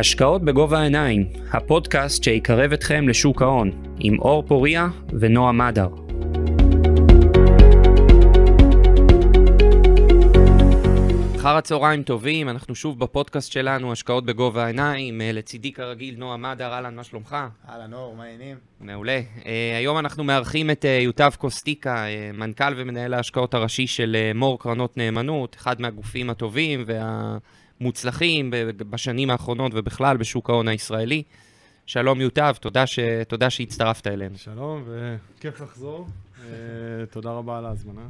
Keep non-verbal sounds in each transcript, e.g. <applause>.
השקעות בגובה העיניים, הפודקאסט שיקרב אתכם לשוק ההון, עם אור פוריה ונועה מדר. אחר הצהריים טובים, אנחנו שוב בפודקאסט שלנו, השקעות בגובה העיניים. אה, לצידי כרגיל, נועה מדר, אהלן, מה שלומך? אהלן אור, מה העניינים? מעולה. Uh, היום אנחנו מארחים את uh, יוטב קוסטיקה, uh, מנכ"ל ומנהל ההשקעות הראשי של uh, מור קרנות נאמנות, אחד מהגופים הטובים והמוצלחים בשנים האחרונות ובכלל בשוק ההון הישראלי. שלום יוטב, תודה, ש... תודה שהצטרפת אלינו. שלום, וכיף לחזור. uh, תודה רבה על ההזמנה.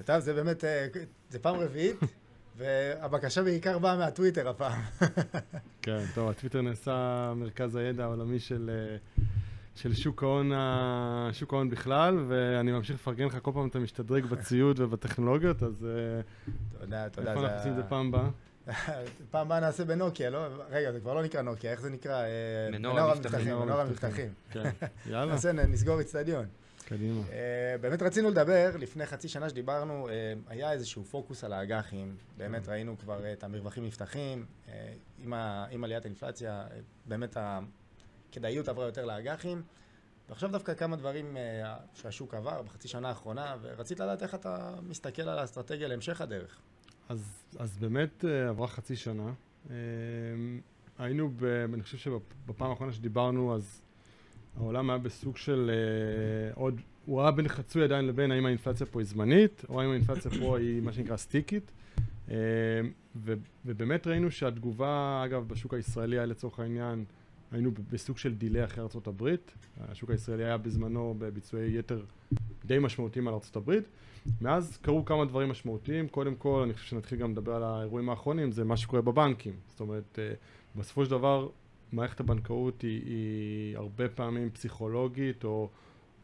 יוטב, זה באמת, uh, זה פעם רביעית. והבקשה בעיקר באה מהטוויטר הפעם. כן, טוב, הטוויטר נעשה מרכז הידע העולמי של, אה, של שוק ההון, שוק ההון בכלל, ואני ממשיך לפרגן לך כל פעם אתה משתדרג בציוד ובטכנולוגיות, אז... אה, תודה, תודה. איפה אנחנו עושים את זה פעם הבאה? פעם הבאה נעשה בנוקיה, לא? רגע, זה כבר לא נקרא נוקיה, איך זה נקרא? אה, מנור המבטחים. מנור המבטחים. כן, יאללה. נעשה, נסגור אצטדיון. קדימה. Uh, באמת רצינו לדבר, לפני חצי שנה שדיברנו, uh, היה איזשהו פוקוס על האג"חים, באמת ראינו כבר את המרווחים נפתחים, עם, עליית האינפלציה, באמת הכדאיות עברה יותר לאג"חים, ועכשיו דווקא כמה דברים שהשוק עבר בחצי שנה האחרונה, ורצית לדעת איך אתה מסתכל על האסטרטגיה להמשך הדרך. אז, אז באמת uh, עברה חצי שנה. Uh, היינו, ב, אני חושב שבפעם האחרונה שדיברנו, אז העולם היה בסוג של uh, עוד, הוא היה בין חצוי עדיין לבין האם האינפלציה פה היא זמנית, או האם האינפלציה פה היא מה שנקרא סטיקית. ו, ובאמת ראינו שהתגובה, אגב, בשוק הישראלי היה לצורך העניין, היינו בסוג של דילי אחרי הברית. השוק הישראלי היה בזמנו בביצועי יתר די משמעותיים על הברית. מאז קרו כמה דברים משמעותיים. קודם כל, אני חושב שנתחיל גם לדבר על האירועים האחרונים, זה מה שקורה בבנקים. זאת אומרת, uh, בסופו של דבר, מערכת הבנקאות היא, היא הרבה פעמים פסיכולוגית, או,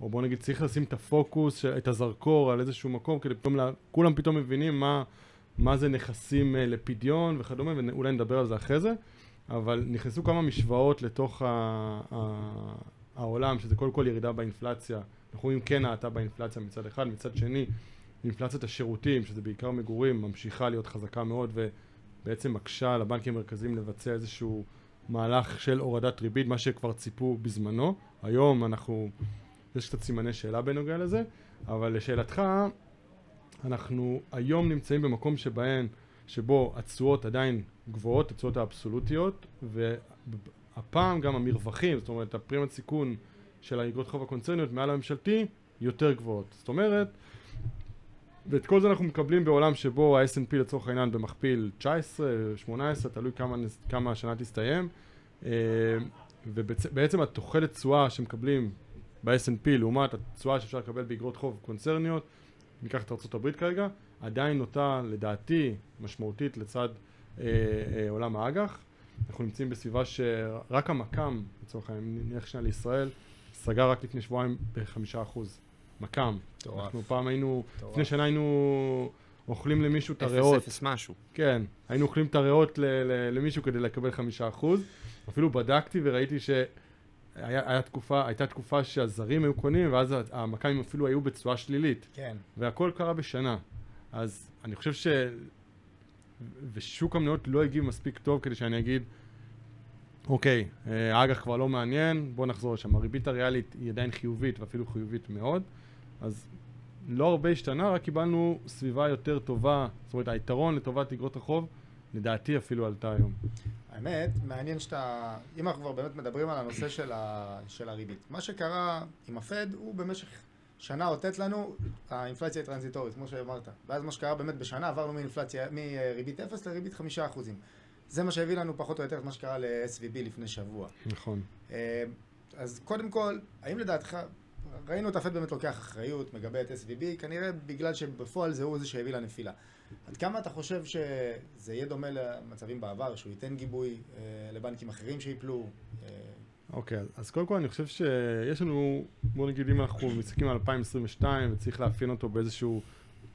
או בוא נגיד צריך לשים את הפוקוס, את הזרקור על איזשהו מקום, כדי פתאום, לה, כולם פתאום מבינים מה, מה זה נכסים uh, לפדיון וכדומה, ואולי נדבר על זה אחרי זה, אבל נכנסו כמה משוואות לתוך ה, ה, העולם, שזה קודם כל ירידה באינפלציה, אנחנו רואים כן האטה באינפלציה מצד אחד, מצד שני אינפלציית השירותים, שזה בעיקר מגורים, ממשיכה להיות חזקה מאוד ובעצם מקשה על הבנקים המרכזיים לבצע איזשהו מהלך של הורדת ריבית, מה שכבר ציפו בזמנו. היום אנחנו, יש קצת סימני שאלה בנוגע לזה, אבל לשאלתך, אנחנו היום נמצאים במקום שבהן, שבו התשואות עדיין גבוהות, התשואות האבסולוטיות, והפעם גם המרווחים, זאת אומרת הפרימת סיכון של האגרות חוב הקונצרניות מעל הממשלתי יותר גבוהות. זאת אומרת, ואת כל זה אנחנו מקבלים בעולם שבו ה-S&P לצורך העניין במכפיל 19, 18, תלוי כמה, כמה השנה תסתיים אה, ובעצם התוחלת תשואה שמקבלים ב-S&P לעומת התשואה שאפשר לקבל באגרות חוב קונצרניות, ניקח את ארה"ב כרגע, עדיין נוטה לדעתי משמעותית לצד אה, אה, עולם האג"ח. אנחנו נמצאים בסביבה שרק המק"מ, לצורך העניין, נניח שנייה לישראל, סגר רק לפני שבועיים בחמישה אחוז. מק"מ. מטורף. אנחנו פעם היינו, טורף. לפני שנה היינו אוכלים למישהו את הריאות. אפס אפס משהו. כן, היינו אוכלים את הריאות למישהו כדי לקבל חמישה אחוז. אפילו בדקתי וראיתי שהייתה תקופה, תקופה שהזרים היו קונים, ואז המכ"מים אפילו היו בצורה שלילית. כן. והכל קרה בשנה. אז אני חושב ש... ושוק המניות לא הגיב מספיק טוב כדי שאני אגיד, אוקיי, אה, האג"ח כבר לא מעניין, בואו נחזור לשם. הריבית הריאלית היא עדיין חיובית ואפילו חיובית מאוד. אז לא הרבה השתנה, רק קיבלנו סביבה יותר טובה, זאת אומרת היתרון לטובת אגרות החוב, לדעתי אפילו עלתה היום. האמת, מעניין שאתה, אם אנחנו כבר באמת מדברים על הנושא של, ה, של הריבית, מה שקרה עם הפד הוא במשך שנה אותת לנו האינפלציה הטרנזיטורית, כמו שאמרת. ואז מה שקרה באמת בשנה, עברנו מאינפלציה, מריבית 0 לריבית 5%. זה מה שהביא לנו פחות או יותר את מה שקרה ל-SVB לפני שבוע. נכון. אה, אז קודם כל, האם לדעתך, ראינו את הפד באמת לוקח אחריות, מגבה את SVB, כנראה בגלל שבפועל זה הוא זה שהביא לנפילה. עד כמה אתה חושב שזה יהיה דומה למצבים בעבר, שהוא ייתן גיבוי אה, לבנקים אחרים שיפלו? אה... אוקיי, okay, אז קודם כל אני חושב שיש לנו, בוא נגיד אם אנחנו מסתכלים על 2022 וצריך לאפיין אותו באיזשהו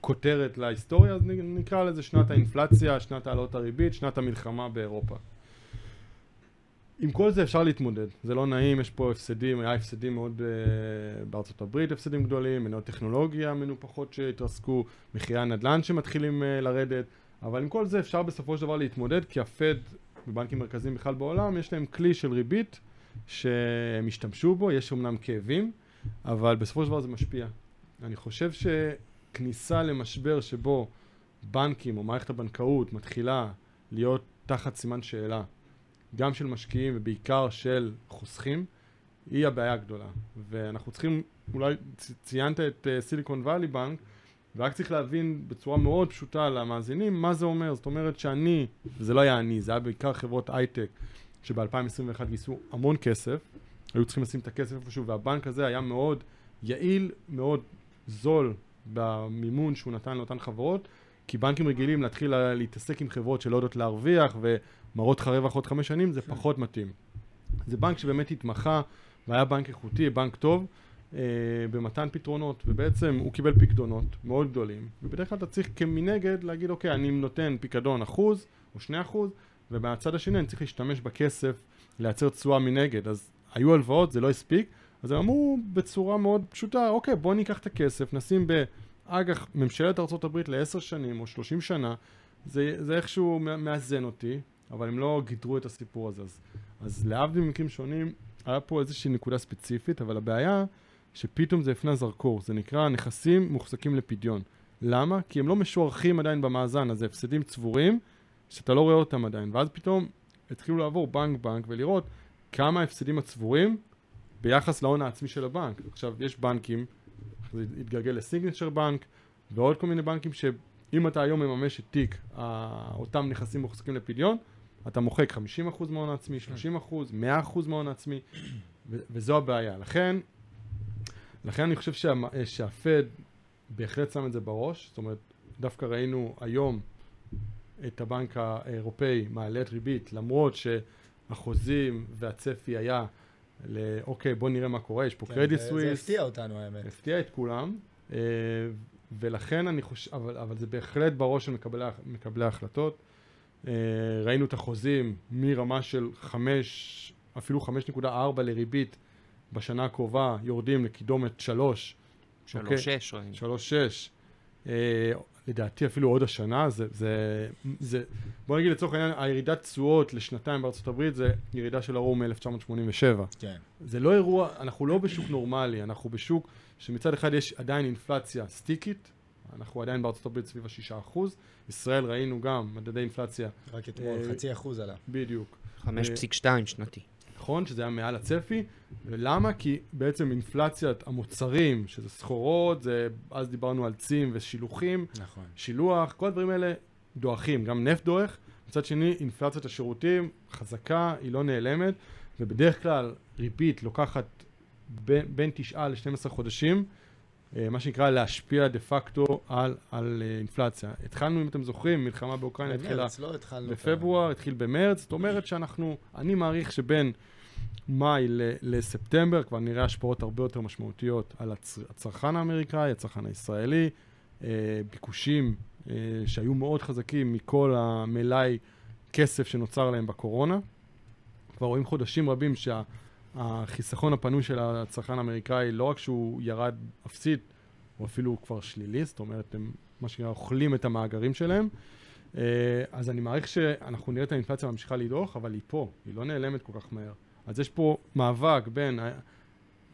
כותרת להיסטוריה, אז נקרא לזה שנת האינפלציה, שנת העלות הריבית, שנת המלחמה באירופה. עם כל זה אפשר להתמודד, זה לא נעים, יש פה הפסדים, היה הפסדים מאוד uh, בארצות הברית, הפסדים גדולים, מניות טכנולוגיה מנופחות שהתרסקו, מחירי הנדל"ן שמתחילים uh, לרדת, אבל עם כל זה אפשר בסופו של דבר להתמודד, כי הפד בבנקים מרכזיים בכלל בעולם, יש להם כלי של ריבית שהם השתמשו בו, יש אמנם כאבים, אבל בסופו של דבר זה משפיע. אני חושב שכניסה למשבר שבו בנקים או מערכת הבנקאות מתחילה להיות תחת סימן שאלה, גם של משקיעים ובעיקר של חוסכים, היא הבעיה הגדולה. ואנחנו צריכים, אולי ציינת את סיליקון וואלי בנק, ורק צריך להבין בצורה מאוד פשוטה למאזינים מה זה אומר. זאת אומרת שאני, וזה לא היה אני, זה היה בעיקר חברות הייטק שב-2021 גייסו המון כסף, היו צריכים לשים את הכסף איפשהו, והבנק הזה היה מאוד יעיל, מאוד זול במימון שהוא נתן לאותן חברות, כי בנקים רגילים להתחיל להתעסק עם חברות שלא יודעות להרוויח ומראות לך רווח עוד חמש שנים, זה כן. פחות מתאים. זה בנק שבאמת התמחה והיה בנק איכותי, בנק טוב, אה, במתן פתרונות, ובעצם הוא קיבל פקדונות מאוד גדולים, ובדרך כלל אתה צריך כמנגד להגיד, אוקיי, אני נותן פיקדון אחוז או שני אחוז, ומהצד השני אני צריך להשתמש בכסף לייצר תשואה מנגד. אז היו הלוואות, זה לא הספיק, אז הם אמרו בצורה מאוד פשוטה, אוקיי, בוא ניקח את הכסף, נשים באג"ח ממשלת ארה"ב לעשר שנים או שלושים שנה, זה, זה איכשהו מאזן אותי, אבל הם לא גידרו את הסיפור הזה. אז, אז להבדיל ממקרים שונים, היה פה איזושהי נקודה ספציפית, אבל הבעיה שפתאום זה הפנה זרקור, זה נקרא נכסים מוחזקים לפדיון. למה? כי הם לא משוערכים עדיין במאזן, אז זה הפסדים צבורים שאתה לא רואה אותם עדיין. ואז פתאום התחילו לעבור בנק בנק ולראות כמה ההפסדים הצבורים ביחס להון העצמי של הבנק. עכשיו, יש בנקים, זה התגלגל לסיגנצ'ר בנק ועוד כל מיני בנקים שאם אתה היום מממש את תיק אותם נכסים מוחזקים לפדיון, אתה מוחק 50% מההון העצמי, 30%, 100% מההון העצמי, וזו הבעיה. לכן, לכן אני חושב שה, שהפד בהחלט שם את זה בראש, זאת אומרת, דווקא ראינו היום את הבנק האירופאי מעלה את ריבית, למרות שהחוזים והצפי היה לאוקיי, בוא נראה מה קורה, יש פה כן, קרדיט סוויס. זה הפתיע אותנו האמת. הפתיע את כולם, אה, ולכן אני חושב, אבל, אבל זה בהחלט בראש של מקבלי, מקבלי ההחלטות. אה, ראינו את החוזים מרמה של 5, אפילו 5.4 לריבית בשנה הקרובה, יורדים לקידומת 3. 3.6 אוקיי? ראינו. 3.6. לדעתי אפילו עוד השנה, זה, זה, זה בוא נגיד לצורך העניין, הירידת תשואות לשנתיים בארצות הברית זה ירידה של הרוב מ-1987. כן. זה לא אירוע, אנחנו לא בשוק נורמלי, אנחנו בשוק שמצד אחד יש עדיין אינפלציה סטיקית, אנחנו עדיין בארצות הברית סביב ה-6%, ישראל ראינו גם מדדי אינפלציה. רק אתמול אה, חצי אחוז עלה. בדיוק. 5.2 שנתי. נכון, שזה היה מעל הצפי, ולמה? כי בעצם אינפלציית המוצרים, שזה סחורות, זה, אז דיברנו על צים ושילוחים, נכון. שילוח, כל הדברים האלה דועכים, גם נפט דועך, מצד שני אינפלציית השירותים חזקה, היא לא נעלמת, ובדרך כלל ריבית לוקחת בין, בין 9 ל-12 חודשים, מה שנקרא להשפיע דה פקטו על, על אה, אינפלציה. התחלנו, אם אתם זוכרים, מלחמה באוקראינה התחילה לא בפברואר, התחיל במרץ, זאת אומרת שאנחנו, אני מעריך שבין מאי לספטמבר כבר נראה השפעות הרבה יותר משמעותיות על הצ, הצרכן האמריקאי, הצרכן הישראלי, אה, ביקושים שהיו מאוד חזקים מכל המלאי כסף שנוצר להם בקורונה. כבר רואים חודשים רבים שה... החיסכון הפנוי של הצרכן האמריקאי, לא רק שהוא ירד אפסית, הוא אפילו כבר שלילי, זאת אומרת, הם מה שנקרא אוכלים את המאגרים שלהם. אה, אז אני מעריך שאנחנו נראה את האינפלציה ממשיכה לדעוך, אבל היא פה, היא לא נעלמת כל כך מהר. אז יש פה מאבק בין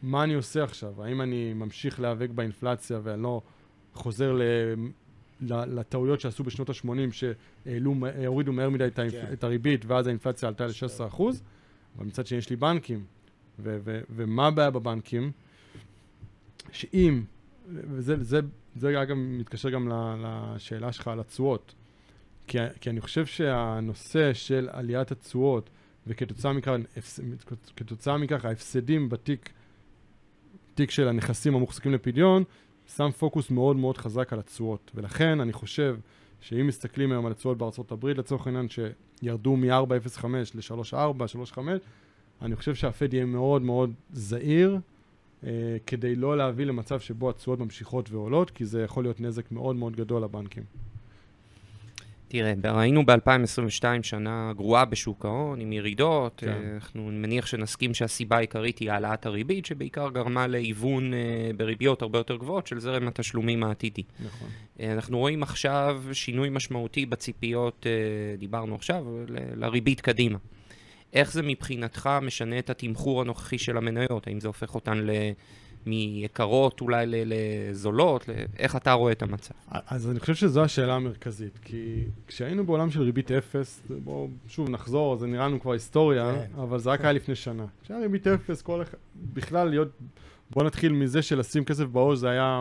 מה אני עושה עכשיו, האם אני ממשיך להיאבק באינפלציה ואני לא חוזר ל... לטעויות שעשו בשנות ה-80, שהורידו מהר מדי כן. את הריבית, ואז האינפלציה עלתה ל-16%, אבל מצד שני יש לי בנקים ו- ו- ומה הבעיה בבנקים? שאם, וזה זה, זה אגב מתקשר גם לשאלה שלך על התשואות, כי, כי אני חושב שהנושא של עליית התשואות וכתוצאה מכך, כתוצאה מכך ההפסדים בתיק, תיק של הנכסים המוחזקים לפדיון, שם פוקוס מאוד מאוד חזק על התשואות. ולכן אני חושב שאם מסתכלים היום על התשואות בארצות הברית, לצורך העניין שירדו מ-4.05 ל-3.4, 3.5, אני חושב שהפד יהיה מאוד מאוד זהיר, אה, כדי לא להביא למצב שבו התשואות ממשיכות ועולות, כי זה יכול להיות נזק מאוד מאוד גדול לבנקים. תראה, ראינו ב-2022 שנה גרועה בשוק ההון, עם ירידות. כן. אה, אנחנו מניח שנסכים שהסיבה העיקרית היא העלאת הריבית, שבעיקר גרמה להיוון אה, בריביות הרבה יותר גבוהות של זרם התשלומים העתידי. נכון. אה, אנחנו רואים עכשיו שינוי משמעותי בציפיות, דיברנו עכשיו, לריבית קדימה. איך זה מבחינתך משנה את התמחור הנוכחי של המניות? האם זה הופך אותן ל... מיקרות אולי לזולות? ל- איך אתה רואה את המצב? אז אני חושב שזו השאלה המרכזית, כי כשהיינו בעולם של ריבית אפס, בואו שוב נחזור, זה נראה לנו כבר היסטוריה, כן. אבל זה רק היה לפני שנה. כשהיה ריבית אפס, כל אחד, בכלל להיות, בואו נתחיל מזה שלשים כסף בעו"ש זה היה,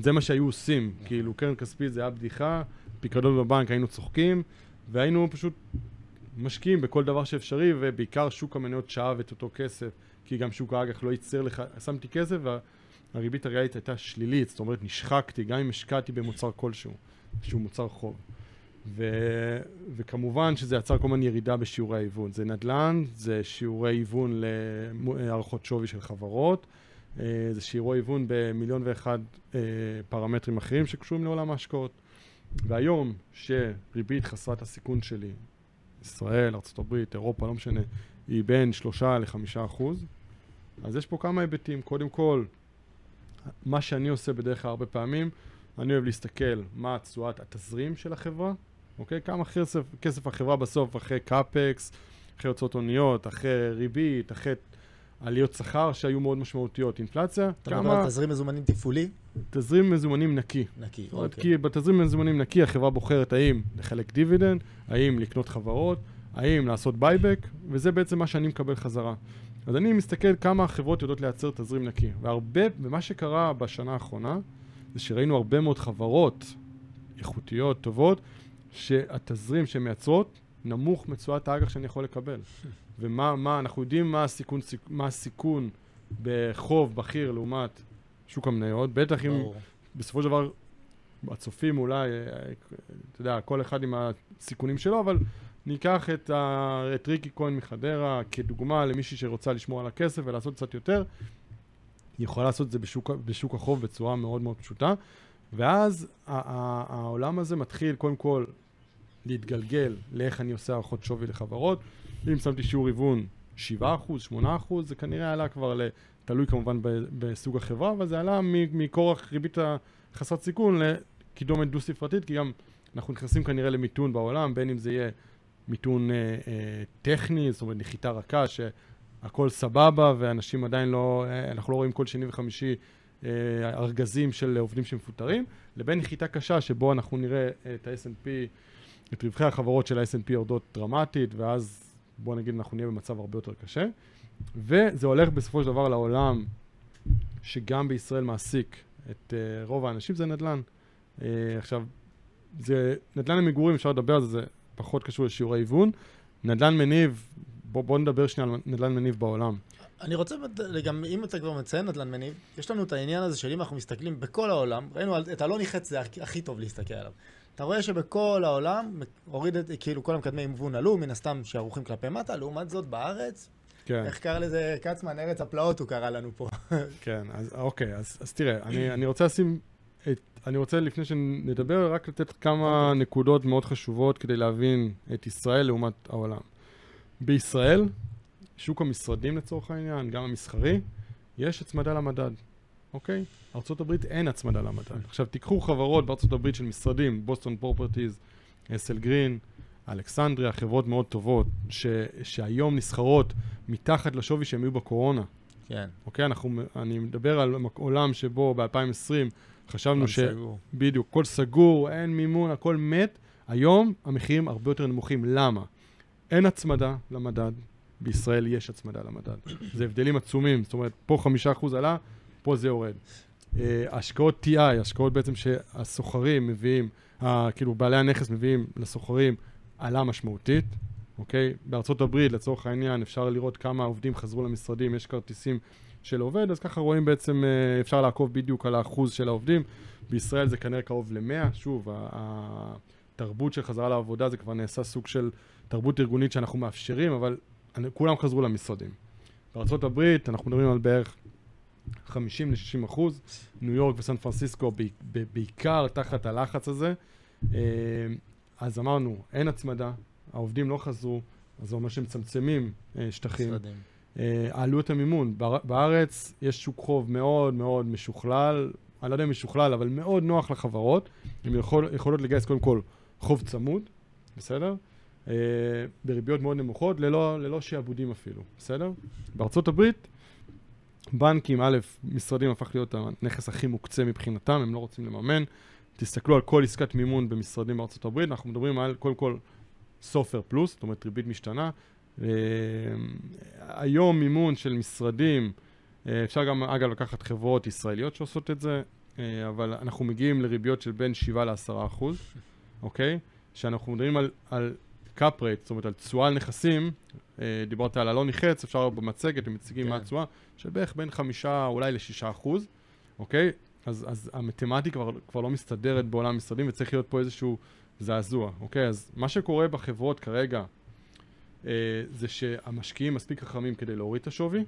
זה מה שהיו עושים, כאילו קרן כספית זה היה בדיחה, פיקדון בבנק היינו צוחקים, והיינו פשוט משקיעים בכל דבר שאפשרי, ובעיקר שוק המניות שאב את אותו כסף, כי גם שוק האג"ח לא ייצר לך, שמתי כסף וה... הריבית הריאלית הייתה שלילית, זאת אומרת נשחקתי, גם אם השקעתי במוצר כלשהו, שהוא מוצר חוב. ו... וכמובן שזה יצר כל הזמן ירידה בשיעורי ההיוון. זה נדל"ן, זה שיעורי היוון להערכות שווי של חברות, אה, זה שיעורי היוון במיליון ואחד אה, פרמטרים אחרים שקשורים לעולם ההשקעות. והיום שריבית חסרת הסיכון שלי, ישראל, ארה"ב, אירופה, לא משנה, היא בין שלושה לחמישה אחוז, אז יש פה כמה היבטים. קודם כל, מה שאני עושה בדרך כלל הרבה פעמים, אני אוהב להסתכל מה תשואת התזרים של החברה, אוקיי? כמה כסף, כסף החברה בסוף אחרי קאפקס, אחרי הוצאות הוניות, אחרי ריבית, אחרי עליות שכר שהיו מאוד משמעותיות, אינפלציה, אתה מדבר כמה על תזרים מזומנים תפעולי? תזרים מזומנים נקי. נקי, זאת אוקיי. כי בתזרים מזומנים נקי החברה בוחרת האם לחלק דיבידנד, האם לקנות חברות, האם לעשות buyback, וזה בעצם מה שאני מקבל חזרה. אז אני מסתכל כמה החברות יודעות לייצר תזרים נקי. והרבה, ומה שקרה בשנה האחרונה, זה שראינו הרבה מאוד חברות איכותיות, טובות, שהתזרים שהן מייצרות נמוך מתשואת האג"ח שאני יכול לקבל. ומה, מה, אנחנו יודעים מה הסיכון, סיכ- מה הסיכון בחוב בכיר לעומת שוק המניות, בטח אם. בסופו של דבר, הצופים אולי, אה, אתה יודע, כל אחד עם הסיכונים שלו, אבל ניקח את, ה... את ריקי כהן מחדרה כדוגמה למישהי שרוצה לשמור על הכסף ולעשות קצת יותר, היא יכולה לעשות את זה בשוק, בשוק החוב בצורה מאוד מאוד פשוטה, ואז העולם הזה מתחיל קודם כל להתגלגל לאיך אני עושה הערכות שווי לחברות. אם שמתי שיעור היוון 7%, 8%, זה כנראה עלה כבר ל... תלוי כמובן בסוג החברה, אבל זה עלה מכורח ריבית החסרת סיכון לקידומת דו-ספרתית, כי גם אנחנו נכנסים כנראה למיתון בעולם, בין אם זה יהיה מיתון אה, אה, טכני, זאת אומרת נחיתה רכה, שהכל סבבה ואנשים עדיין לא, אה, אנחנו לא רואים כל שני וחמישי אה, ארגזים של עובדים שמפוטרים, לבין נחיתה קשה שבו אנחנו נראה את ה-S&P, את רווחי החברות של ה-S&P יורדות דרמטית, ואז בוא נגיד אנחנו נהיה במצב הרבה יותר קשה. וזה הולך בסופו של דבר לעולם שגם בישראל מעסיק את uh, רוב האנשים, זה נדל"ן. Uh, עכשיו, זה נדל"ן למגורים, אפשר לדבר על זה, זה פחות קשור לשיעורי היוון. נדל"ן מניב, בוא, בוא נדבר שנייה על נדל"ן מניב בעולם. אני רוצה, גם אם אתה כבר מציין נדל"ן מניב, יש לנו את העניין הזה של אם אנחנו מסתכלים בכל העולם, ראינו את אלוני חץ זה הכי טוב להסתכל עליו. אתה רואה שבכל העולם, הוריד את, כאילו כל המקדמי היוון עלו, מן הסתם שערוכים כלפי מטה, לעומת זאת בארץ, כן, איך קרא לזה כצמן, ארץ הפלאות הוא קרא לנו פה. <laughs> כן, אז אוקיי, אז, אז תראה, אני, אני רוצה לשים את, אני רוצה לפני שנדבר, רק לתת כמה נקודות מאוד חשובות כדי להבין את ישראל לעומת העולם. בישראל, שוק המשרדים לצורך העניין, גם המסחרי, יש הצמדה למדד, אוקיי? ארה"ב אין הצמדה למדד. עכשיו, תיקחו חברות הברית של משרדים, בוסטון פרופרטיז, אסל גרין, אלכסנדריה, חברות מאוד טובות, ש, שהיום נסחרות מתחת לשווי שהם היו בקורונה. כן. אוקיי? אנחנו, אני מדבר על עולם שבו ב-2020 חשבנו ש... סגור. בדיוק, הכל סגור, אין מימון, הכל מת. היום המחירים הרבה יותר נמוכים. למה? אין הצמדה למדד, בישראל יש הצמדה למדד. זה הבדלים עצומים, זאת אומרת, פה חמישה אחוז עלה, פה זה יורד. אה, השקעות TI, השקעות בעצם שהסוחרים מביאים, כאילו בעלי הנכס מביאים לסוחרים, עלה משמעותית, אוקיי? בארצות הברית, לצורך העניין, אפשר לראות כמה עובדים חזרו למשרדים, יש כרטיסים של עובד, אז ככה רואים בעצם, אה, אפשר לעקוב בדיוק על האחוז של העובדים. בישראל זה כנראה קרוב ל-100, שוב, התרבות של חזרה לעבודה זה כבר נעשה סוג של תרבות ארגונית שאנחנו מאפשרים, אבל כולם חזרו למשרדים. בארצות הברית אנחנו מדברים על בערך 50 ל-60 אחוז, ניו יורק וסן פרנסיסקו בעיקר תחת הלחץ הזה. אה, אז אמרנו, אין הצמדה, העובדים לא חזרו, אז זה אומר שמצמצמים אה, שטחים. אה, עלויות המימון, בארץ יש שוק חוב מאוד מאוד משוכלל, אני לא יודע אם משוכלל, אבל מאוד נוח לחברות, הן יכול, יכולות לגייס קודם כל חוב צמוד, בסדר? בריביות מאוד נמוכות, ללא, ללא שעבודים אפילו, בסדר? בארצות הברית, בנקים, א', משרדים הפך להיות הנכס הכי מוקצה מבחינתם, הם לא רוצים לממן. תסתכלו על כל עסקת מימון במשרדים בארצות הברית, אנחנו מדברים על קודם כל סופר פלוס, זאת אומרת ריבית משתנה. אה, היום מימון של משרדים, אה, אפשר גם אגב לקחת חברות ישראליות שעושות את זה, אה, אבל אנחנו מגיעים לריביות של בין 7 ל-10 אחוז, אוקיי? שאנחנו מדברים על, על cap rate, זאת אומרת על תשואה על נכסים, אה, דיברת על אלוני חץ, אפשר במצגת, הם מציגים כן. מה התשואה, של בערך בין 5 אולי ל-6 אחוז, אוקיי? אז, אז המתמטיקה כבר, כבר לא מסתדרת בעולם המשרדים וצריך להיות פה איזשהו זעזוע, אוקיי? אז מה שקורה בחברות כרגע אה, זה שהמשקיעים מספיק חכמים כדי להוריד את השווי.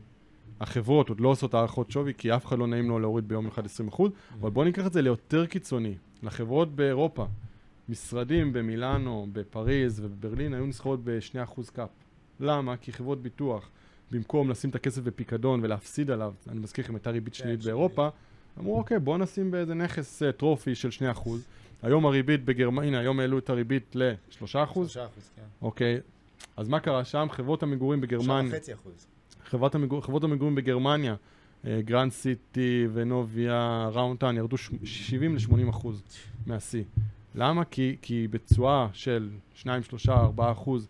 החברות עוד לא עושות הערכות שווי כי אף אחד לא נעים לו להוריד ביום אחד 20%, אבל בואו ניקח את זה ליותר קיצוני. לחברות באירופה, משרדים במילאנו, בפריז ובברלין היו נסחרות ב-2% קאפ. למה? כי חברות ביטוח, במקום לשים את הכסף בפיקדון ולהפסיד עליו, אני מזכיר לכם, הייתה ריבית כן, שלילית. באירופה, אמרו אוקיי, בואו נשים באיזה נכס אה, trophy של 2%. היום הריבית בגרמניה, היום העלו את הריבית ל-3%. שלושה אחוז, כן. אוקיי, אז מה קרה שם? חברות המגורים בגרמניה, שלושה וחצי אחוז. חברות, המגור, חברות המגורים בגרמניה, Grand City, Vonovia, Aroundtown, ירדו ש- 70 ל-80 אחוז מהשיא. למה? כי, כי בתשואה של 2, 3, 4 אחוז,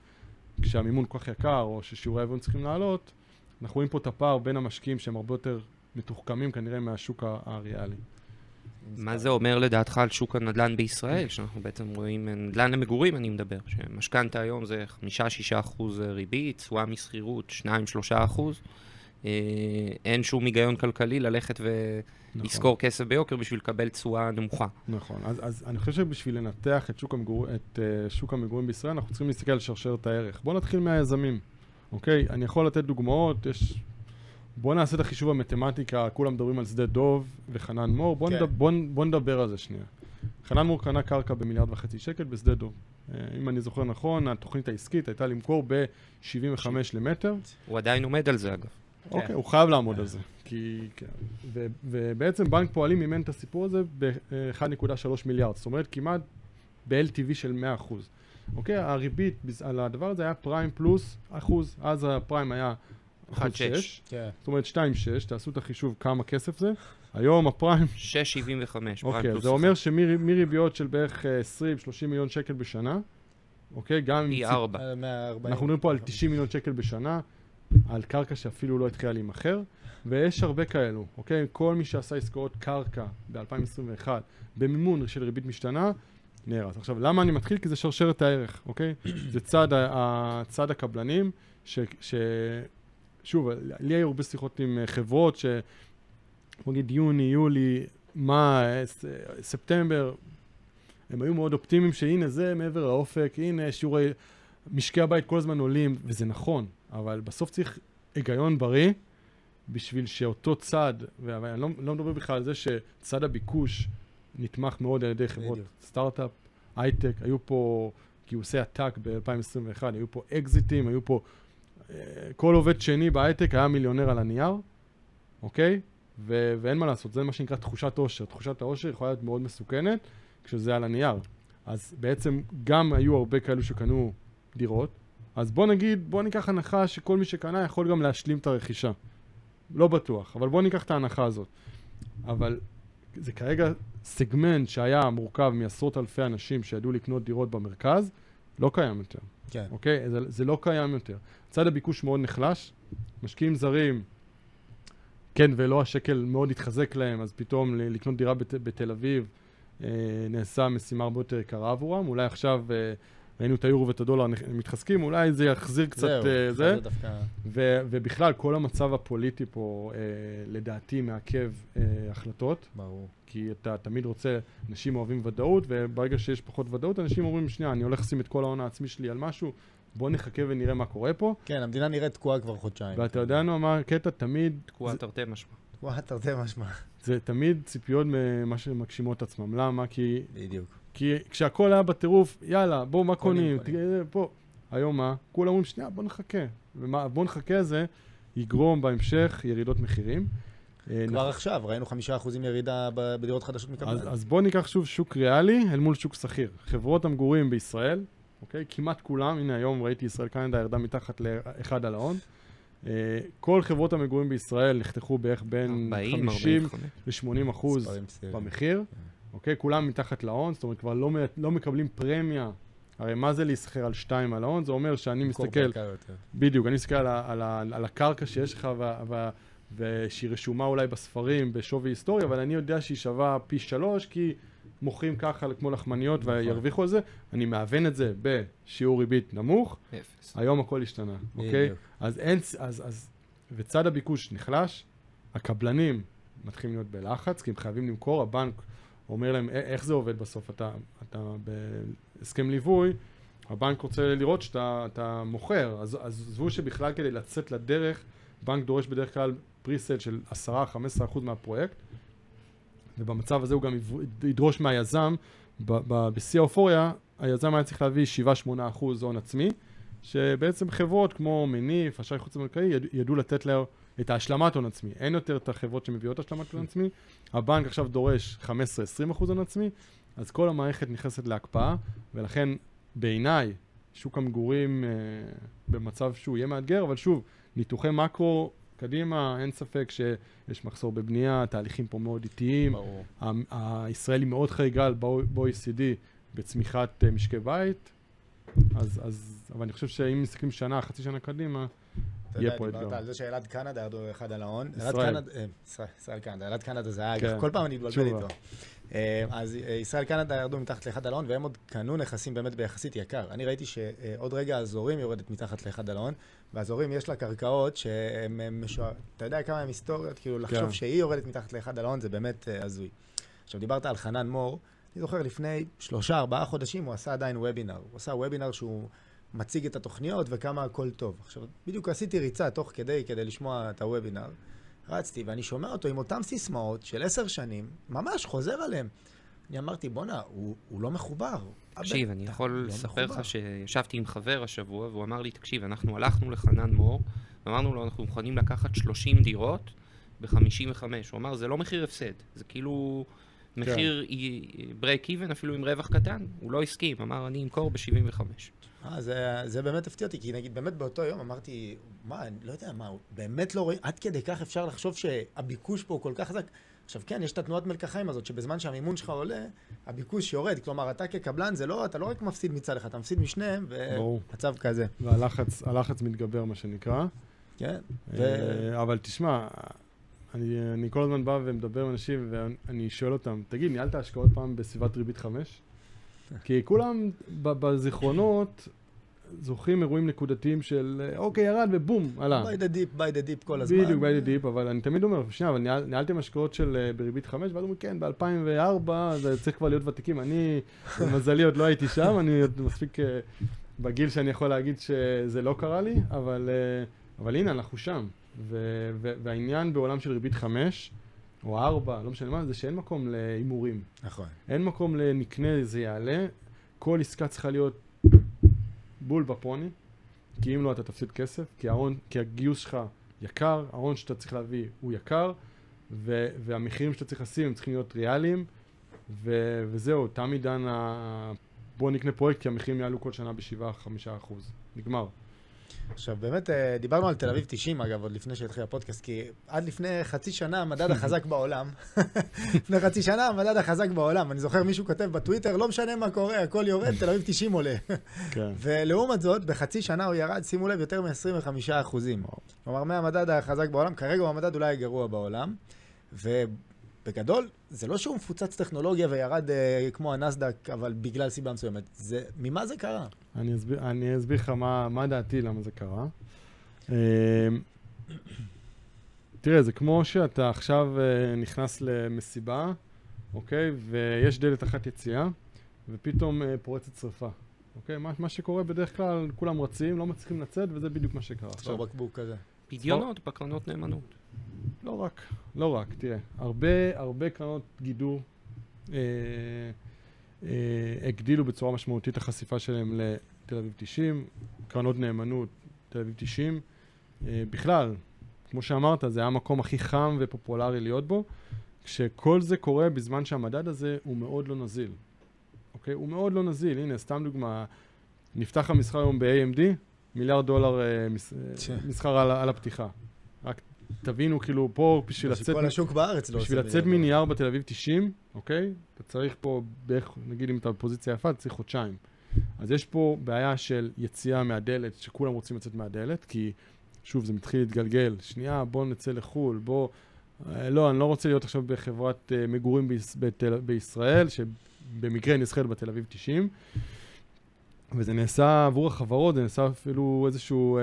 כשהמימון כל כך יקר, או ששיעורי ההיוון צריכים לעלות, אנחנו רואים פה את הפער בין המשקיעים שהם הרבה יותר מתוחכמים כנראה מהשוק הריאלי. מה זה אומר לדעתך על שוק הנדל"ן בישראל, שאנחנו בעצם רואים, נדל"ן למגורים אני מדבר, שמשכנתה היום זה 5-6 אחוז ריבית, תשואה משכירות 2-3 אחוז, אין שום היגיון כלכלי ללכת נכון. ולשכור כסף ביוקר בשביל לקבל תשואה נמוכה. נכון, אז, אז אני חושב שבשביל לנתח את שוק, המגור... את, uh, שוק המגורים בישראל, אנחנו צריכים להסתכל על שרשרת הערך. בואו נתחיל מהיזמים, אוקיי? אני יכול לתת דוגמאות, יש... בואו נעשה את החישוב המתמטיקה, כולם מדברים על שדה דוב וחנן מור, בואו כן. נדבר, בוא, בוא נדבר על זה שנייה. חנן מור קנה קרקע במיליארד וחצי שקל בשדה דוב. Uh, אם אני זוכר נכון, התוכנית העסקית הייתה למכור ב-75 למטר. הוא עדיין עומד על זה אגב. אוקיי, הוא חייב לעמוד על זה. כי... כן. ו- ובעצם בנק פועלים מימן את הסיפור הזה ב-1.3 מיליארד. זאת אומרת, כמעט ב-LTV של 100%. אוקיי, הריבית על הדבר הזה היה פריים פלוס אחוז. אז הפריים היה 1.6. 1.6. כן. זאת אומרת 2.6, תעשו את החישוב כמה כסף זה. היום הפריים, <laughs> 6.75. אוקיי, זה אומר שמריביות של בערך אה, 20-30 מיליון שקל בשנה, אוקיי, גם אם... פי ציפ- 4. על 140. אנחנו מדברים פה על 90 מיליון שקל בשנה, על קרקע שאפילו לא התחילה להימכר, ויש הרבה כאלו, אוקיי? כל מי שעשה עסקאות קרקע ב-2021 במימון של ריבית משתנה, נהרס. עכשיו, למה אני מתחיל? כי זה שרשרת הערך, אוקיי? <clears throat> זה צד, צד הקבלנים, ש, ש... שוב, לי היו הרבה שיחות עם אה, חברות, ש... נגיד יוני, יולי, ס- ספטמבר, הם היו מאוד אופטימיים שהנה זה מעבר לאופק, הנה שיעורי... משקי הבית כל הזמן עולים, וזה נכון, אבל בסוף צריך היגיון בריא בשביל שאותו צד, ואני לא, לא מדבר בכלל על זה שצד הביקוש נתמך מאוד על ידי חברות. סטארט-אפ, הייטק, היו פה גיוסי עתק ב-2021, היו פה אקזיטים, היו פה... אה, כל עובד שני בהייטק היה מיליונר על הנייר, אוקיי? ו- ואין מה לעשות, זה מה שנקרא תחושת עושר. תחושת העושר יכולה להיות מאוד מסוכנת כשזה על הנייר. אז בעצם גם היו הרבה כאלו שקנו דירות, אז בוא נגיד, בוא ניקח הנחה שכל מי שקנה יכול גם להשלים את הרכישה. לא בטוח, אבל בוא ניקח את ההנחה הזאת. אבל זה כרגע סגמנט שהיה מורכב מעשרות אלפי אנשים שידעו לקנות דירות במרכז, לא קיים יותר, כן. אוקיי? זה, זה לא קיים יותר. צד הביקוש מאוד נחלש, משקיעים זרים, כן ולא, השקל מאוד התחזק להם, אז פתאום לקנות דירה בת, בתל אביב אה, נעשה משימה הרבה יותר יקרה עבורם. אולי עכשיו אה, ראינו את היורו ואת הדולר מתחזקים, אולי זה יחזיר קצת זהו, אה, זה. דווקא... ו- ובכלל, כל המצב הפוליטי פה, אה, לדעתי, מעכב אה, החלטות, ברור. כי אתה תמיד רוצה, אנשים אוהבים ודאות, וברגע שיש פחות ודאות, אנשים אומרים, שנייה, אני הולך לשים את כל ההון העצמי שלי על משהו, בוא נחכה ונראה מה קורה פה. כן, המדינה נראית תקועה כבר חודשיים. ואתה יודע נו, מה הקטע? תמיד, תקועה זה- תרתי משמע. תקועה תרתי משמע. זה תמיד ציפיות ממה שמגשימות עצמם. למה? כי בדיוק. כי כשהכול היה בטירוף, יאללה, בואו, מה קונים, פה. היום מה? כולם אומרים, שנייה, בוא נחכה. ומה, בוא נחכה זה יגרום בהמשך ירידות מחירים. אה, כבר עכשיו, ראינו חמישה אחוזים ירידה בדירות חדשות אז, מקבלן. אז בואו ניקח שוב שוק ריאלי אל מול שוק שכיר. חברות המגורים בישראל, אוקיי? כמעט כולם, הנה היום ראיתי ישראל קנדה ירדה מתחת לאחד על ההון. אה, כל חברות המגורים בישראל נחתכו בערך בין 40, 50 45. ל-80 אחוז. במחיר, אוקיי? כולם מתחת להון, זאת אומרת כבר לא, לא מקבלים פרמיה. הרי מה זה להיסחר על 2 על ההון? זה אומר שאני מסתכל. בדיוק, אני מסתכל על, על, ה- על הקרקע שיש לך ושהיא רשומה אולי בספרים בשווי היסטורי, אבל אני יודע שהיא שווה פי שלוש, כי מוכרים ככה כמו לחמניות נכון. וירוויחו על זה, אני מאבן את זה בשיעור ריבית נמוך, אפס. היום הכל השתנה, אוקיי? אז אין, אז, אז, וצד הביקוש נחלש, הקבלנים מתחילים להיות בלחץ, כי הם חייבים למכור, הבנק אומר להם, "א- איך זה עובד בסוף? אתה, אתה בהסכם ליווי, הבנק רוצה לראות שאתה אתה מוכר, אז עזבו שבכלל כדי לצאת לדרך, בנק דורש בדרך כלל פריסל של 10-15% מהפרויקט, ובמצב הזה הוא גם ידרוש מהיזם, בשיא האופוריה, היזם היה צריך להביא 7-8% הון עצמי, שבעצם חברות כמו מניף, אשראי חוץ בנקאי, יד, ידעו לתת לה את ההשלמת הון עצמי. אין יותר את החברות שמביאות השלמת הון עצמי, הבנק עכשיו דורש 15-20% הון עצמי, אז כל המערכת נכנסת להקפאה, ולכן בעיניי שוק המגורים אה, במצב שהוא יהיה מאתגר, אבל שוב, ניתוחי מקרו קדימה, אין ספק שיש מחסור בבנייה, תהליכים פה מאוד איטיים, ברור. הישראל היא מאוד חריגה על ב-OECD בצמיחת אה, משקי בית, אז, אז, אבל אני חושב שאם מסתכלים שנה, חצי שנה קדימה, אתה יהיה יודע, פה דיברת אתגר. על זה שאלעד קנדה ירדו אחד על ההון. אלעד ישראל. קנדה- אה, ישראל- קנדה, אלעד קנדה זה היה, כן. כל פעם אני מתבלבל. איתו. אה, אז אה, ישראל קנדה ירדו מתחת לאחד על ההון, והם עוד קנו נכסים באמת ביחסית יקר. אני ראיתי שעוד רגע הזורים יורדת מתחת לאחד על ההון, והזורים יש לה קרקעות שהן הם משוע... אתה יודע כמה הן היסטוריות, כאילו לחשוב כן. שהיא יורדת מתחת לאחד על ההון זה באמת הזוי. עכשיו דיברת על חנן מור, אני זוכר לפני שלושה, ארבעה חודשים הוא עשה עדיין וובינר. הוא עשה וובינר שהוא מציג את התוכניות וכמה הכל טוב. עכשיו, בדיוק עשיתי ריצה תוך כדי, כדי לשמוע את הוובינר. רצתי, ואני שומע אותו עם אותן סיסמאות של עשר שנים, ממש חוזר עליהם. אני אמרתי, בואנה, הוא, הוא לא מחובר. תקשיב, אני יכול לא לספר מחובר. לך שישבתי עם חבר השבוע, והוא אמר לי, תקשיב, אנחנו הלכנו לחנן מור, ואמרנו לו, אנחנו מוכנים לקחת 30 דירות ב-55. הוא אמר, זה לא מחיר הפסד, זה כאילו מחיר ברייק איבן, אפילו עם רווח קטן. הוא לא הסכים, אמר, אני אמכור ב-75. אה, זה, זה באמת הפתיע אותי, כי נגיד, באמת באותו יום אמרתי, מה, אני לא יודע, מה, באמת לא רואים, עד כדי כך אפשר לחשוב שהביקוש פה הוא כל כך חזק. עכשיו כן, יש את התנועת מלקחיים הזאת, שבזמן שהמימון שלך עולה, הביקוש יורד. כלומר, אתה כקבלן, זה לא, אתה לא רק מפסיד מצד אחד, אתה מפסיד משניהם. ומצב כזה. והלחץ הלחץ מתגבר, מה שנקרא. כן. ו... אה, אבל תשמע, אני, אני כל הזמן בא ומדבר עם אנשים ואני שואל אותם, תגיד, ניהלת השקעות פעם בסביבת ריבית 5? כי כולם בזיכרונות זוכרים אירועים נקודתיים של אוקיי, ירד ובום, עלה. by the deep, by the deep כל הזמן. בדיוק, by the deep, אבל אני תמיד אומר, שנייה, אבל ניהל, ניהלתם השקעות של אה, בריבית 5? ואז אומרים, כן, ב-2004, זה צריך כבר להיות ותיקים. אני, למזלי, עוד לא הייתי שם, אני עוד מספיק אה, בגיל שאני יכול להגיד שזה לא קרה לי, אבל, אה, אבל הנה, אנחנו שם. ו- ו- והעניין בעולם של ריבית 5, או 4, לא משנה מה, זה שאין מקום להימורים. נכון. אין מקום לנקנה, זה יעלה. כל עסקה צריכה להיות בול בפוני, כי אם לא אתה תפסיד כסף, כי, ההון, כי הגיוס שלך יקר, ההון שאתה צריך להביא הוא יקר, ו, והמחירים שאתה צריך לשים הם צריכים להיות ריאליים, ו, וזהו, תם עידן ה... בוא נקנה פרויקט כי המחירים יעלו כל שנה ב-7-5 אחוז. נגמר. עכשיו, באמת, אה, דיברנו על תל אביב 90, אגב, עוד לפני שהתחיל הפודקאסט, כי עד לפני חצי שנה המדד החזק בעולם, <laughs> לפני חצי שנה המדד החזק בעולם, אני זוכר מישהו כותב בטוויטר, לא משנה מה קורה, הכל יורד, תל אביב 90 עולה. <laughs> כן. ולעומת זאת, בחצי שנה הוא ירד, שימו לב, יותר מ-25 אחוזים. כלומר, מהמדד החזק בעולם, כרגע הוא המדד אולי הגרוע בעולם, ובגדול, זה לא שהוא מפוצץ טכנולוגיה וירד אה, כמו הנסדק, אבל בגלל סיבה מסוימת. זה, ממה זה קרה? אני אסביר, אני אסביר לך מה, מה דעתי, למה זה קרה. אמ, תראה, זה כמו שאתה עכשיו אה, נכנס למסיבה, אוקיי? ויש דלת אחת יציאה, ופתאום אה, פורצת שרפה. אוקיי? מה, מה שקורה בדרך כלל, כולם רצים, לא מצליחים לצאת, וזה בדיוק מה שקרה. עכשיו בקבוק כזה. פדיונות בקרנות נאמנות. לא רק, לא רק, תראה, הרבה, הרבה קרנות גידור אה, הגדילו בצורה משמעותית החשיפה שלהם לתל אביב 90, קרנות נאמנות, תל אביב 90. אה, בכלל, כמו שאמרת, זה היה המקום הכי חם ופופולרי להיות בו, כשכל זה קורה בזמן שהמדד הזה הוא מאוד לא נזיל. אוקיי? הוא מאוד לא נזיל. הנה, סתם דוגמה, נפתח המסחר היום ב-AMD, מיליארד דולר אה, אה, מסחר על, על הפתיחה. תבינו, כאילו, פה בשביל לצאת... כל השוק בארץ לא עושה... בשביל לצאת מנייר בתל אביב 90, אוקיי? אתה צריך פה בערך, נגיד אם אתה בפוזיציה יפה, אתה צריך חודשיים. אז יש פה בעיה של יציאה מהדלת, שכולם רוצים לצאת מהדלת, כי שוב, זה מתחיל להתגלגל. שנייה, בוא נצא לחו"ל, בוא... אה, לא, אני לא רוצה להיות עכשיו בחברת uh, מגורים בישראל, שבמקרה נסחרת בתל אביב 90. וזה נעשה עבור החברות, זה נעשה אפילו איזשהו אה,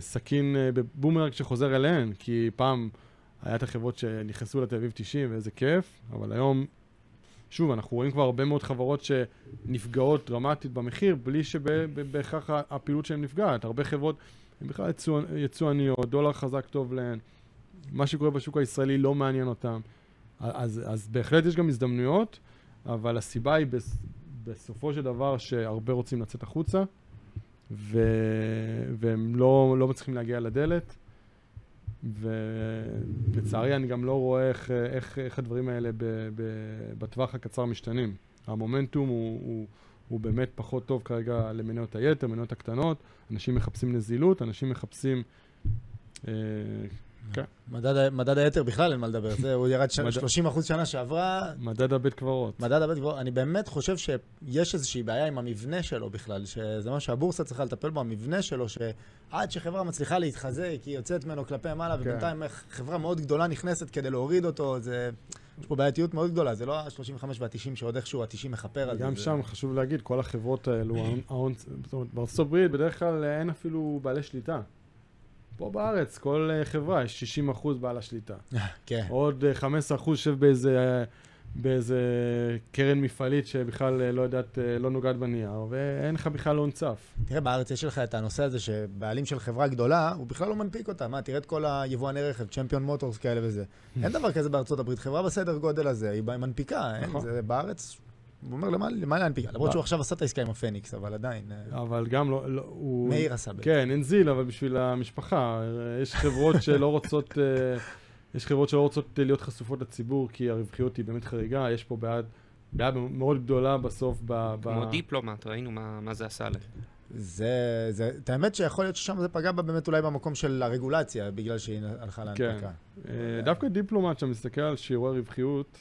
סכין אה, בבומרנג שחוזר אליהן, כי פעם היה את החברות שנכנסו לתל אביב 90 ואיזה כיף, אבל היום, שוב, אנחנו רואים כבר הרבה מאוד חברות שנפגעות דרמטית במחיר, בלי שבהכרח הפעילות שלהן נפגעת. הרבה חברות הן בכלל יצואניות, דולר חזק טוב להן, מה שקורה בשוק הישראלי לא מעניין אותן. אז, אז בהחלט יש גם הזדמנויות, אבל הסיבה היא בסופו של דבר שהרבה רוצים לצאת החוצה, ו... והם לא, לא מצליחים להגיע לדלת, ולצערי אני גם לא רואה איך, איך, איך הדברים האלה ב, ב, בטווח הקצר משתנים. המומנטום הוא, הוא, הוא באמת פחות טוב כרגע למניות היתר, מניות הקטנות, אנשים מחפשים נזילות, אנשים מחפשים אה, כן. מדד, מדד היתר בכלל אין מה לדבר, זה, הוא ירד ש... 30 אחוז שנה שעברה. מדד הבית קברות. מדד הבית קברות, אני באמת חושב שיש איזושהי בעיה עם המבנה שלו בכלל, שזה מה שהבורסה צריכה לטפל בו, המבנה שלו, שעד שחברה מצליחה להתחזק, היא יוצאת ממנו כלפי מעלה, כן. ובינתיים חברה מאוד גדולה נכנסת כדי להוריד אותו, זה... יש פה בעייתיות מאוד גדולה, זה לא ה-35 וה-90 שעוד איכשהו ה-90 מכפר על זה. גם שם חשוב להגיד, כל החברות האלו, בארצות הברית בדרך כלל אין אפילו בעלי שליטה. פה בארץ, כל אה, חברה יש 60 אחוז בעל השליטה. <laughs> כן. עוד 15 אה, אחוז יושב באיזה, באיזה קרן מפעלית שבכלל אה, לא יודעת, לא נוגעת בנייר, ואין לך בכלל הון צף. תראה, בארץ יש לך את הנושא הזה שבעלים של חברה גדולה, הוא בכלל לא מנפיק אותה. מה, תראה את כל היבואני רכב, צ'מפיון מוטורס כאלה וזה. <laughs> אין דבר כזה בארצות הברית. חברה בסדר גודל הזה, היא מנפיקה. נכון. זה בארץ הוא אומר, למה, למה להנפיק? למרות שהוא עכשיו עשה את העסקה עם הפניקס, אבל עדיין. אה, אבל גם לא, לא הוא... מאיר עשה בעצם. כן, אין זיל, אבל בשביל המשפחה. יש חברות שלא רוצות, אה, יש חברות שלא רוצות להיות חשופות לציבור, כי הרווחיות היא באמת חריגה, יש פה בעד, בעד מאוד גדולה בסוף ב... כמו ב... דיפלומט, ראינו מה, מה זה עשה להם. זה, זה, את האמת שיכול להיות ששם זה פגע בה באמת אולי במקום של הרגולציה, בגלל שהיא הלכה להנפקה. כן. דווקא דיפלומט, כשאתה מסתכל על שיעורי רווחיות,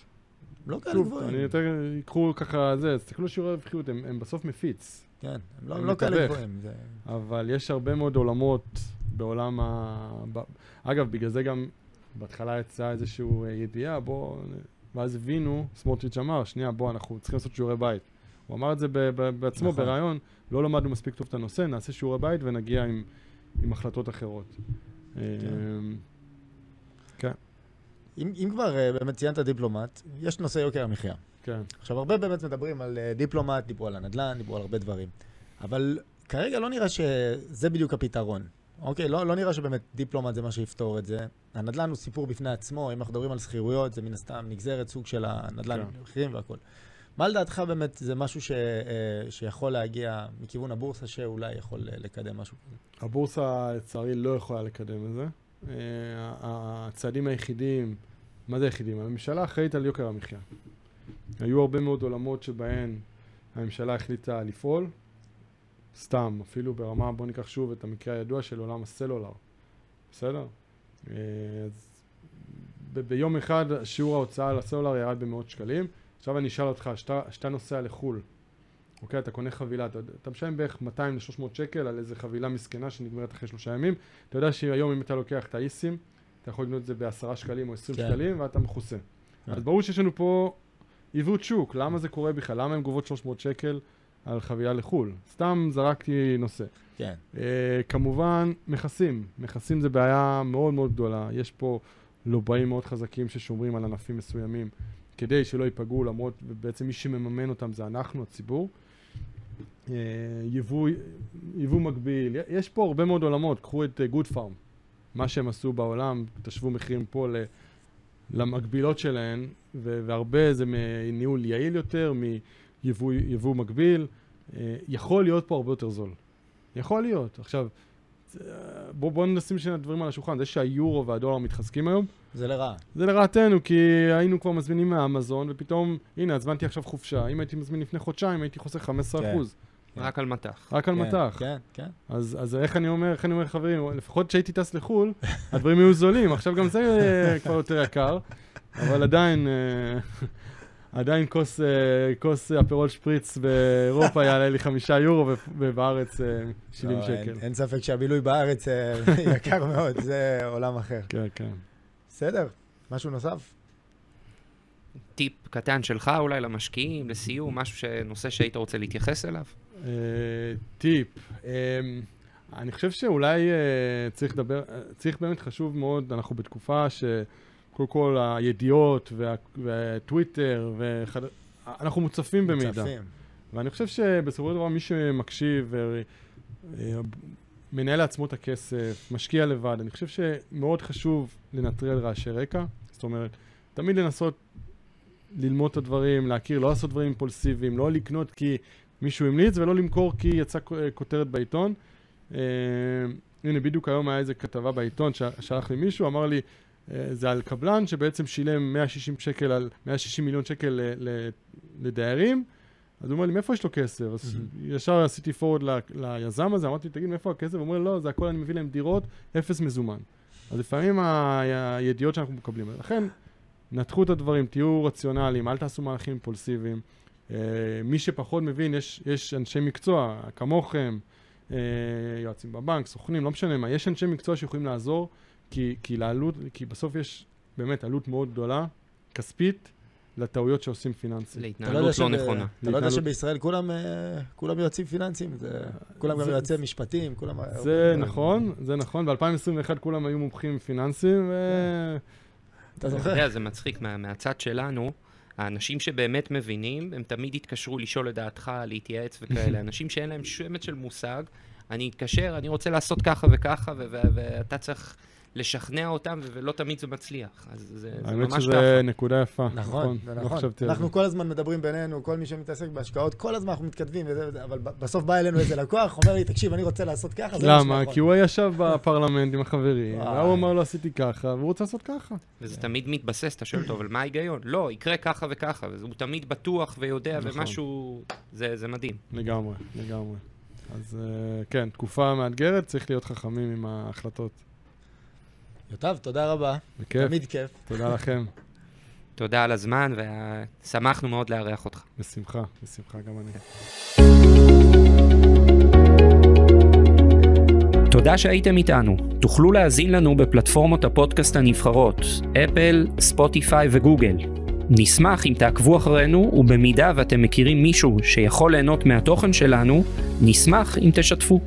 לא כאלה גבוהים. אני יותר, ייקחו ככה, זה, תסתכלו שיעורי רווחיות, הם, הם בסוף מפיץ. כן, הם לא, הם לא כאלה גבוהים. זה... אבל יש הרבה מאוד עולמות בעולם ה... אגב, בגלל זה גם בהתחלה יצאה איזושהי אה, ידיעה, בוא... ואז הבינו, סמוטריץ' אמר, שנייה, בוא, אנחנו צריכים לעשות שיעורי בית. הוא אמר את זה בעצמו נכון. בריאיון, לא למדנו מספיק טוב את הנושא, נעשה שיעורי בית ונגיע עם, עם החלטות אחרות. כן. אמ, כן. אם, אם כבר uh, באמת ציינת דיפלומט, יש נושא יוקר המחיה. כן. עכשיו, הרבה באמת מדברים על uh, דיפלומט, דיברו על הנדל"ן, דיברו על הרבה דברים. אבל כרגע לא נראה שזה בדיוק הפתרון. אוקיי? לא, לא נראה שבאמת דיפלומט זה מה שיפתור את זה. הנדל"ן הוא סיפור בפני עצמו, אם אנחנו מדברים על שכירויות, זה מן הסתם נגזרת סוג של הנדל"ן, כן. מחירים והכול. מה לדעתך באמת זה משהו ש, uh, שיכול להגיע מכיוון הבורסה, שאולי יכול לקדם משהו כזה? הבורסה, לצערי, לא יכולה לקדם את זה. אה, הצעדים היחידים, מה זה היחידים? הממשלה אחראית על יוקר המחיה. היו הרבה מאוד עולמות שבהן הממשלה החליטה לפעול, סתם, אפילו ברמה, בוא ניקח שוב את המקרה הידוע של עולם הסלולר, בסדר? אה, אז ב- ביום אחד שיעור ההוצאה על הסלולר ירד במאות שקלים. עכשיו אני אשאל אותך, כשאתה נוסע לחו"ל, אוקיי, אתה קונה חבילה, אתה, אתה משלם בערך 200 ל-300 שקל על איזה חבילה מסכנה שנגמרת אחרי שלושה ימים. אתה יודע שהיום אם אתה לוקח את האיסים, אתה יכול לקנות את זה בעשרה שקלים או עשרים כן. שקלים ואתה מכוסה. כן. אז ברור שיש לנו פה עיוות שוק, למה זה קורה בכלל? למה הן גובות 300 שקל על חבילה לחו"ל? סתם זרקתי נושא. כן. Uh, כמובן, מכסים. מכסים זה בעיה מאוד מאוד גדולה. יש פה לובעים מאוד חזקים ששומרים על ענפים מסוימים כדי שלא ייפגעו, למרות, ובעצם מי שמממן אותם זה אנחנו, הציבור. אה, יבוא, יבוא מקביל, יש פה הרבה מאוד עולמות, קחו את גוד uh, פארם, מה שהם עשו בעולם, תשוו מחירים פה למקבילות שלהן, והרבה זה מניהול יעיל יותר, יבוא, יבוא מקביל, אה, יכול להיות פה הרבה יותר זול. יכול להיות. עכשיו, בואו בוא נשים שני דברים על השולחן. זה שהיורו והדולר מתחזקים היום, זה לרעה. זה לרעתנו, כי היינו כבר מזמינים מאמזון, ופתאום, הנה, הזמנתי עכשיו חופשה. אם הייתי מזמין לפני חודשיים, הייתי חוסך 15%. כן. רק על מטח. רק על כן, מטח. כן, כן. אז, אז איך אני אומר, איך אני אומר חברים, לפחות כשהייתי טס לחו"ל, הדברים היו זולים, עכשיו גם זה אה, כבר יותר יקר, אבל עדיין, אה, עדיין כוס, אה, כוס אפרול שפריץ באירופה <laughs> יעלה לי חמישה יורו, ובארץ אה, 70 לא, שקל. אין, אין ספק שהבילוי בארץ אה, <laughs> יקר מאוד, זה עולם אחר. כן, כן. בסדר, משהו נוסף? טיפ קטן שלך אולי למשקיעים, לסיום, משהו, ש... נושא שהיית רוצה להתייחס אליו? אה, טיפ, אה, אני חושב שאולי אה, צריך לדבר, אה, צריך באמת חשוב מאוד, אנחנו בתקופה שקודם כל הידיעות וה, והטוויטר, וחד... אנחנו מוצפים במידע. מוצפים. ואני חושב שבסופו של דבר מי שמקשיב ומנהל לעצמו את הכסף, משקיע לבד, אני חושב שמאוד חשוב לנטרל רעשי רקע. זאת אומרת, תמיד לנסות ללמוד את הדברים, להכיר, לא לעשות דברים אימפולסיביים, לא לקנות כי מישהו המליץ ולא למכור כי יצאה כותרת בעיתון. אה, הנה, בדיוק היום היה איזה כתבה בעיתון ששלח לי מישהו, אמר לי, אה, זה על קבלן שבעצם שילם 160 שקל על 160 מיליון שקל ל- ל- לדיירים, אז הוא אומר לי, מאיפה יש לו כסף? אז ישר עשיתי פורוד ל- ליזם הזה, אמרתי, תגיד, מאיפה הכסף? הוא אומר, לא, זה הכל אני מביא להם דירות, אפס מזומן. אז לפעמים הידיעות שאנחנו מקבלים, לכן, נתחו את הדברים, תהיו רציונליים, אל תעשו מהלכים אימפולסיביים. אה, מי שפחות מבין, יש, יש אנשי מקצוע, כמוכם, אה, יועצים בבנק, סוכנים, לא משנה מה, יש אנשי מקצוע שיכולים לעזור, כי, כי, לעלות, כי בסוף יש באמת עלות מאוד גדולה, כספית, לטעויות שעושים פיננסית. אתה לא להתנהלות לא שב- נכונה. אתה לא יודע שבישראל כולם, אה, כולם יועצים פיננסיים, זה- כולם גם יועצי משפטים, כולם... זה נכון, זה נכון, ב-2021 כולם היו מומחים פיננסיים, ו... אתה אתה זוכר? יודע, זה מצחיק, מה, מהצד שלנו, האנשים שבאמת מבינים, הם תמיד יתקשרו לשאול את דעתך, להתייעץ וכאלה. <laughs> אנשים שאין להם שמץ של מושג, אני אתקשר, אני רוצה לעשות ככה וככה, ו- ו- ואתה צריך לשכנע אותם, ולא תמיד זה מצליח. אז זה, זה האמת ממש שזה ככה. נקודה יפה. נכון, לא נכון. חשבתי על אנחנו. כל הזמן מדברים בינינו, כל מי שמתעסק בהשקעות, כל הזמן אנחנו מתכתבים וזה וזה, אבל בסוף בא אלינו איזה לקוח, אומר לי, תקשיב, אני רוצה לעשות ככה, זה מה למה? שנכון." כי הוא ישב בפרלמנט עם החברים. והוא אמר לו עשיתי ככה, והוא רוצה לעשות ככה. וזה תמיד מתבסס, אתה שואל אותו, אבל מה ההיגיון? לא, יקרה ככה וככה, והוא תמיד בטוח ויודע, נכון. ומשהו... זה, זה מדהים. לגמרי, לגמרי. אז אה, כן, תקופה מאתגרת, צריך להיות חכמים עם ההחלטות. יוטב, תודה רבה, בכיף, תמיד כיף. תודה לכם. תודה על הזמן, ושמחנו מאוד לארח אותך. בשמחה, בשמחה גם אני. תודה שהייתם איתנו. תוכלו להאזין לנו בפלטפורמות הפודקאסט הנבחרות, אפל, ספוטיפיי וגוגל. נשמח אם תעקבו אחרינו, ובמידה ואתם מכירים מישהו שיכול ליהנות מהתוכן שלנו, נשמח אם תשתפו.